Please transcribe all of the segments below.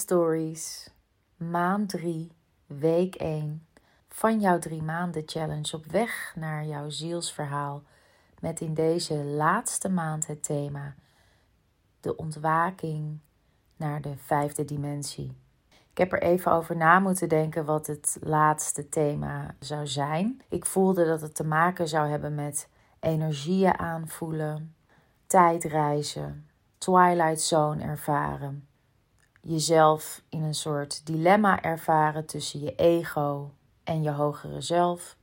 Stories, maand 3, week 1 van jouw drie maanden challenge op weg naar jouw zielsverhaal. Met in deze laatste maand het thema de ontwaking naar de vijfde dimensie. Ik heb er even over na moeten denken wat het laatste thema zou zijn. Ik voelde dat het te maken zou hebben met energieën aanvoelen, tijdreizen, twilight zone ervaren jezelf in een soort dilemma ervaren tussen je ego en je hogere zelf.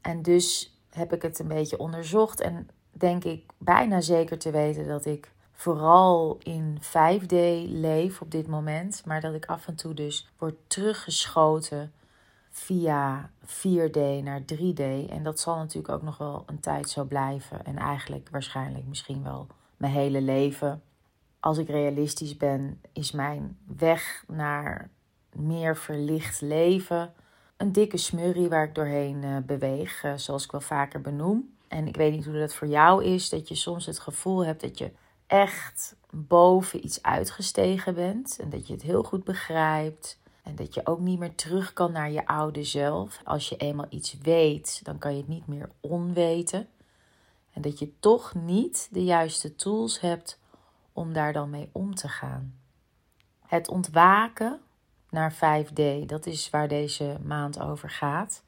En dus heb ik het een beetje onderzocht en denk ik bijna zeker te weten dat ik vooral in 5D leef op dit moment, maar dat ik af en toe dus word teruggeschoten via 4D naar 3D. En dat zal natuurlijk ook nog wel een tijd zo blijven en eigenlijk waarschijnlijk misschien wel mijn hele leven als ik realistisch ben, is mijn weg naar meer verlicht leven een dikke smurrie waar ik doorheen uh, beweeg, uh, zoals ik wel vaker benoem. En ik weet niet hoe dat voor jou is, dat je soms het gevoel hebt dat je echt boven iets uitgestegen bent en dat je het heel goed begrijpt. En dat je ook niet meer terug kan naar je oude zelf. Als je eenmaal iets weet, dan kan je het niet meer onweten. En dat je toch niet de juiste tools hebt om daar dan mee om te gaan. Het ontwaken naar 5D, dat is waar deze maand over gaat.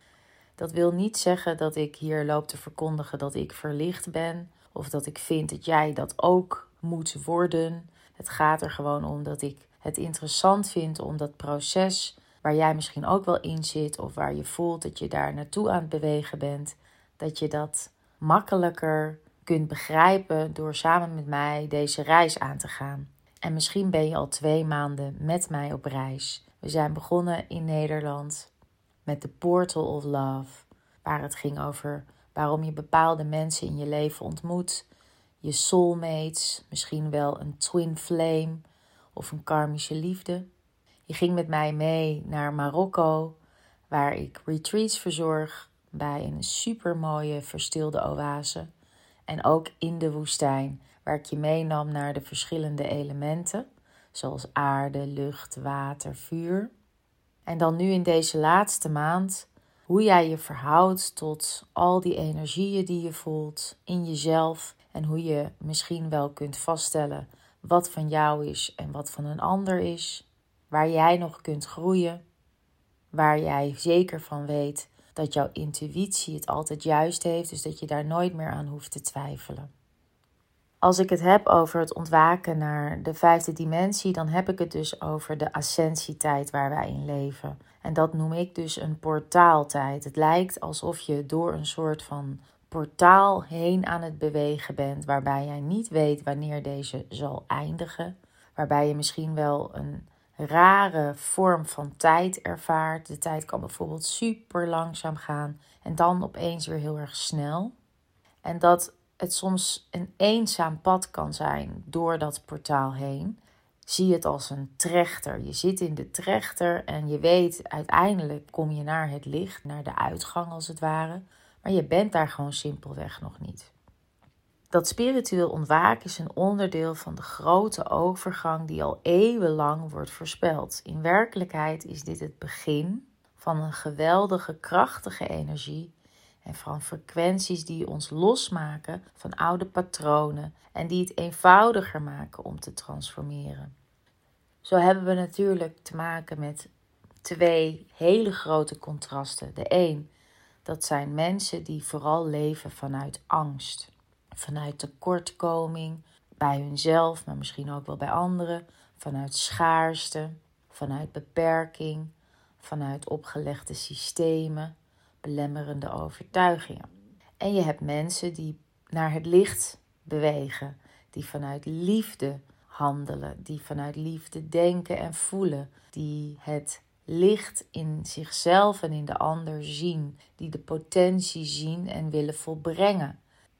Dat wil niet zeggen dat ik hier loop te verkondigen dat ik verlicht ben of dat ik vind dat jij dat ook moet worden. Het gaat er gewoon om dat ik het interessant vind om dat proces waar jij misschien ook wel in zit of waar je voelt dat je daar naartoe aan het bewegen bent, dat je dat makkelijker kunt begrijpen door samen met mij deze reis aan te gaan. En misschien ben je al twee maanden met mij op reis. We zijn begonnen in Nederland met de Portal of Love, waar het ging over waarom je bepaalde mensen in je leven ontmoet, je soulmates, misschien wel een twin flame of een karmische liefde. Je ging met mij mee naar Marokko, waar ik retreats verzorg bij een supermooie verstilde oase. En ook in de woestijn, waar ik je meenam naar de verschillende elementen, zoals aarde, lucht, water, vuur. En dan nu in deze laatste maand, hoe jij je verhoudt tot al die energieën die je voelt in jezelf en hoe je misschien wel kunt vaststellen wat van jou is en wat van een ander is, waar jij nog kunt groeien, waar jij zeker van weet dat jouw intuïtie het altijd juist heeft, dus dat je daar nooit meer aan hoeft te twijfelen. Als ik het heb over het ontwaken naar de vijfde dimensie, dan heb ik het dus over de ascensietijd waar wij in leven. En dat noem ik dus een portaaltijd. Het lijkt alsof je door een soort van portaal heen aan het bewegen bent, waarbij jij niet weet wanneer deze zal eindigen. Waarbij je misschien wel een rare vorm van tijd ervaart. De tijd kan bijvoorbeeld super langzaam gaan en dan opeens weer heel erg snel. En dat het soms een eenzaam pad kan zijn door dat portaal heen. Zie het als een trechter. Je zit in de trechter en je weet uiteindelijk kom je naar het licht, naar de uitgang als het ware. Maar je bent daar gewoon simpelweg nog niet. Dat spiritueel ontwaken is een onderdeel van de grote overgang die al eeuwenlang wordt voorspeld. In werkelijkheid is dit het begin van een geweldige, krachtige energie en van frequenties die ons losmaken van oude patronen en die het eenvoudiger maken om te transformeren. Zo hebben we natuurlijk te maken met twee hele grote contrasten. De een, dat zijn mensen die vooral leven vanuit angst vanuit tekortkoming bij hunzelf, maar misschien ook wel bij anderen, vanuit schaarste, vanuit beperking, vanuit opgelegde systemen, belemmerende overtuigingen. En je hebt mensen die naar het licht bewegen, die vanuit liefde handelen, die vanuit liefde denken en voelen, die het licht in zichzelf en in de ander zien, die de potentie zien en willen volbrengen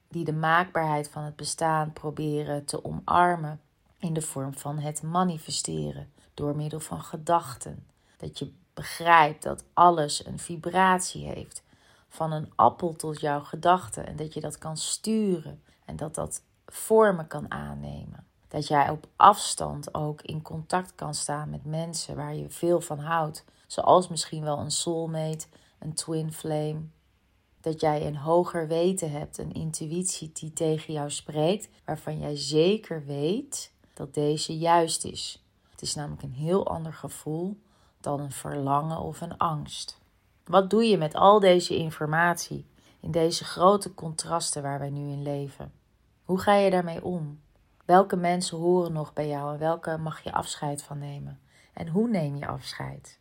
die de maakbaarheid van het bestaan proberen te omarmen in de vorm van het manifesteren door middel van gedachten. Dat je begrijpt dat alles een vibratie heeft, van een appel tot jouw gedachten en dat je dat kan sturen en dat dat vormen kan aannemen. Dat jij op afstand ook in contact kan staan met mensen waar je veel van houdt. Zoals misschien wel een soulmate, een twin flame. Dat jij een hoger weten hebt, een intuïtie die tegen jou spreekt, waarvan jij zeker weet dat deze juist is. Het is namelijk een heel ander gevoel dan een verlangen of een angst. Wat doe je met al deze informatie in deze grote contrasten waar wij nu in leven? Hoe ga je daarmee om? Welke mensen horen nog bij jou en welke mag je afscheid van nemen? En hoe neem je afscheid?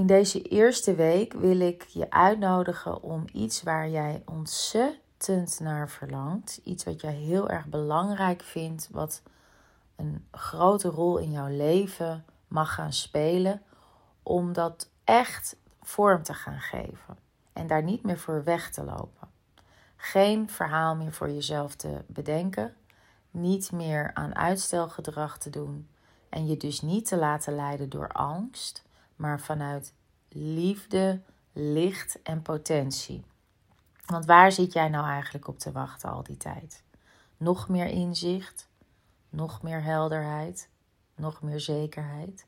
In deze eerste week wil ik je uitnodigen om iets waar jij ontzettend naar verlangt, iets wat jij heel erg belangrijk vindt, wat een grote rol in jouw leven mag gaan spelen, om dat echt vorm te gaan geven en daar niet meer voor weg te lopen. Geen verhaal meer voor jezelf te bedenken, niet meer aan uitstelgedrag te doen en je dus niet te laten leiden door angst, maar vanuit liefde, licht en potentie. Want waar zit jij nou eigenlijk op te wachten al die tijd? Nog meer inzicht, nog meer helderheid, nog meer zekerheid.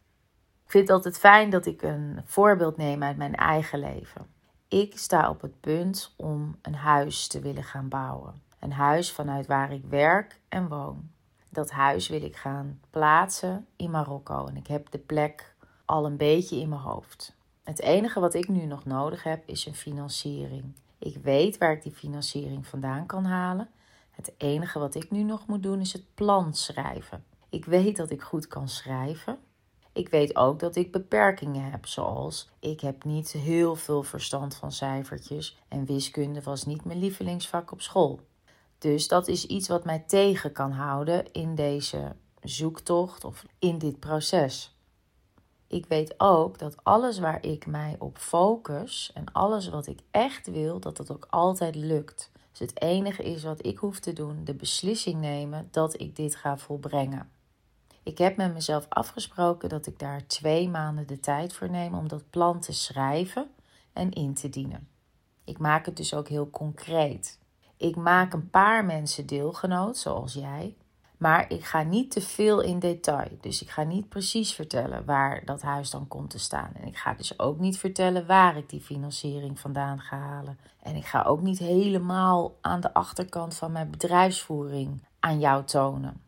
Ik vind het altijd fijn dat ik een voorbeeld neem uit mijn eigen leven. Ik sta op het punt om een huis te willen gaan bouwen. Een huis vanuit waar ik werk en woon. Dat huis wil ik gaan plaatsen in Marokko en ik heb de plek al een beetje in mijn hoofd. Het enige wat ik nu nog nodig heb is een financiering. Ik weet waar ik die financiering vandaan kan halen. Het enige wat ik nu nog moet doen is het plan schrijven. Ik weet dat ik goed kan schrijven. Ik weet ook dat ik beperkingen heb, zoals ik heb niet heel veel verstand van cijfertjes en wiskunde was niet mijn lievelingsvak op school. Dus dat is iets wat mij tegen kan houden in deze zoektocht of in dit proces. Ik weet ook dat alles waar ik mij op focus en alles wat ik echt wil, dat het ook altijd lukt. Dus het enige is wat ik hoef te doen, de beslissing nemen dat ik dit ga volbrengen. Ik heb met mezelf afgesproken dat ik daar twee maanden de tijd voor neem om dat plan te schrijven en in te dienen. Ik maak het dus ook heel concreet. Ik maak een paar mensen deelgenoot, zoals jij, maar ik ga niet te veel in detail. Dus ik ga niet precies vertellen waar dat huis dan komt te staan. En ik ga dus ook niet vertellen waar ik die financiering vandaan ga halen. En ik ga ook niet helemaal aan de achterkant van mijn bedrijfsvoering aan jou tonen.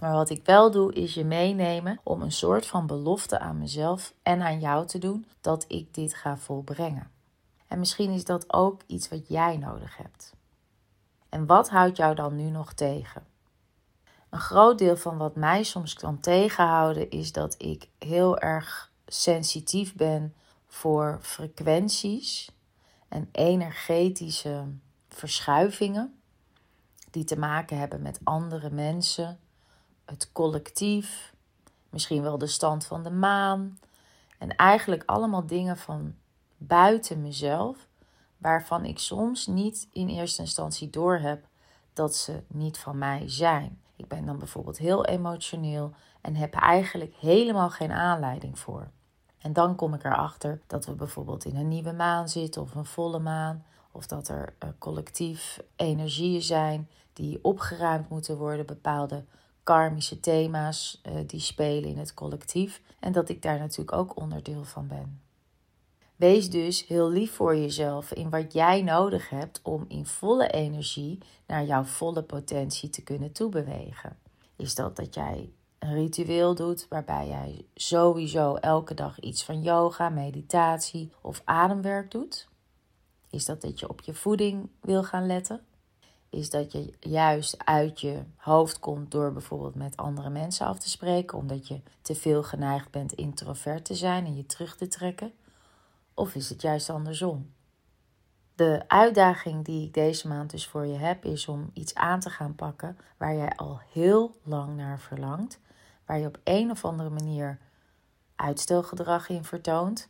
Maar wat ik wel doe, is je meenemen om een soort van belofte aan mezelf en aan jou te doen dat ik dit ga volbrengen. En misschien is dat ook iets wat jij nodig hebt. En wat houdt jou dan nu nog tegen? Een groot deel van wat mij soms kan tegenhouden is dat ik heel erg sensitief ben voor frequenties en energetische verschuivingen die te maken hebben met andere mensen, het collectief, misschien wel de stand van de maan en eigenlijk allemaal dingen van buiten mezelf waarvan ik soms niet in eerste instantie doorheb dat ze niet van mij zijn. Ik ben dan bijvoorbeeld heel emotioneel en heb eigenlijk helemaal geen aanleiding voor. En dan kom ik erachter dat we bijvoorbeeld in een nieuwe maan zitten of een volle maan. Of dat er uh, collectief energieën zijn die opgeruimd moeten worden, bepaalde karmische thema's uh, die spelen in het collectief. En dat ik daar natuurlijk ook onderdeel van ben. Wees dus heel lief voor jezelf in wat jij nodig hebt om in volle energie naar jouw volle potentie te kunnen toebewegen. Is dat dat jij een ritueel doet waarbij jij sowieso elke dag iets van yoga, meditatie of ademwerk doet? Is dat dat je op je voeding wil gaan letten? Is dat je juist uit je hoofd komt door bijvoorbeeld met andere mensen af te spreken, omdat je te veel geneigd bent introvert te zijn en je terug te trekken? Of is het juist andersom? De uitdaging die ik deze maand dus voor je heb, is om iets aan te gaan pakken waar jij al heel lang naar verlangt, waar je op een of andere manier uitstelgedrag in vertoont.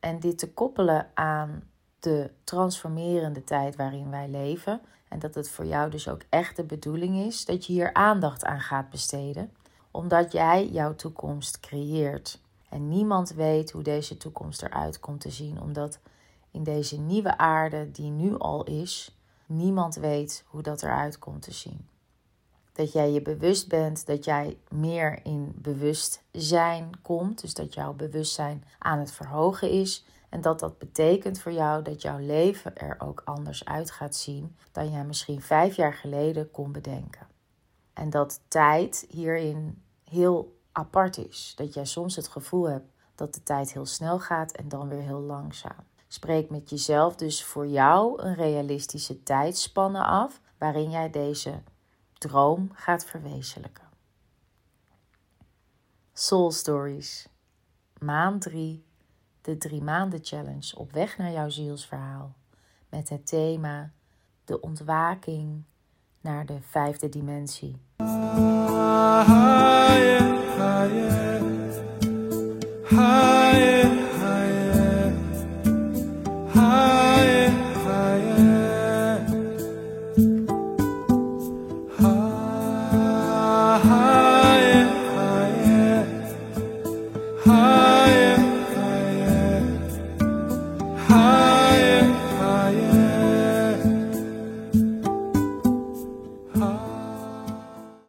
En dit te koppelen aan de transformerende tijd waarin wij leven. En dat het voor jou dus ook echt de bedoeling is dat je hier aandacht aan gaat besteden, omdat jij jouw toekomst creëert. En niemand weet hoe deze toekomst eruit komt te zien, omdat in deze nieuwe aarde die nu al is, niemand weet hoe dat eruit komt te zien. Dat jij je bewust bent dat jij meer in bewustzijn komt. Dus dat jouw bewustzijn aan het verhogen is. En dat dat betekent voor jou dat jouw leven er ook anders uit gaat zien dan jij misschien vijf jaar geleden kon bedenken. En dat tijd hierin heel apart is. Dat jij soms het gevoel hebt dat de tijd heel snel gaat en dan weer heel langzaam. Spreek met jezelf dus voor jou een realistische tijdspanne af waarin jij deze droom gaat verwezenlijken. Soul Stories, maand 3, de drie maanden challenge op weg naar jouw zielsverhaal. Met het thema de ontwaking naar de vijfde dimensie.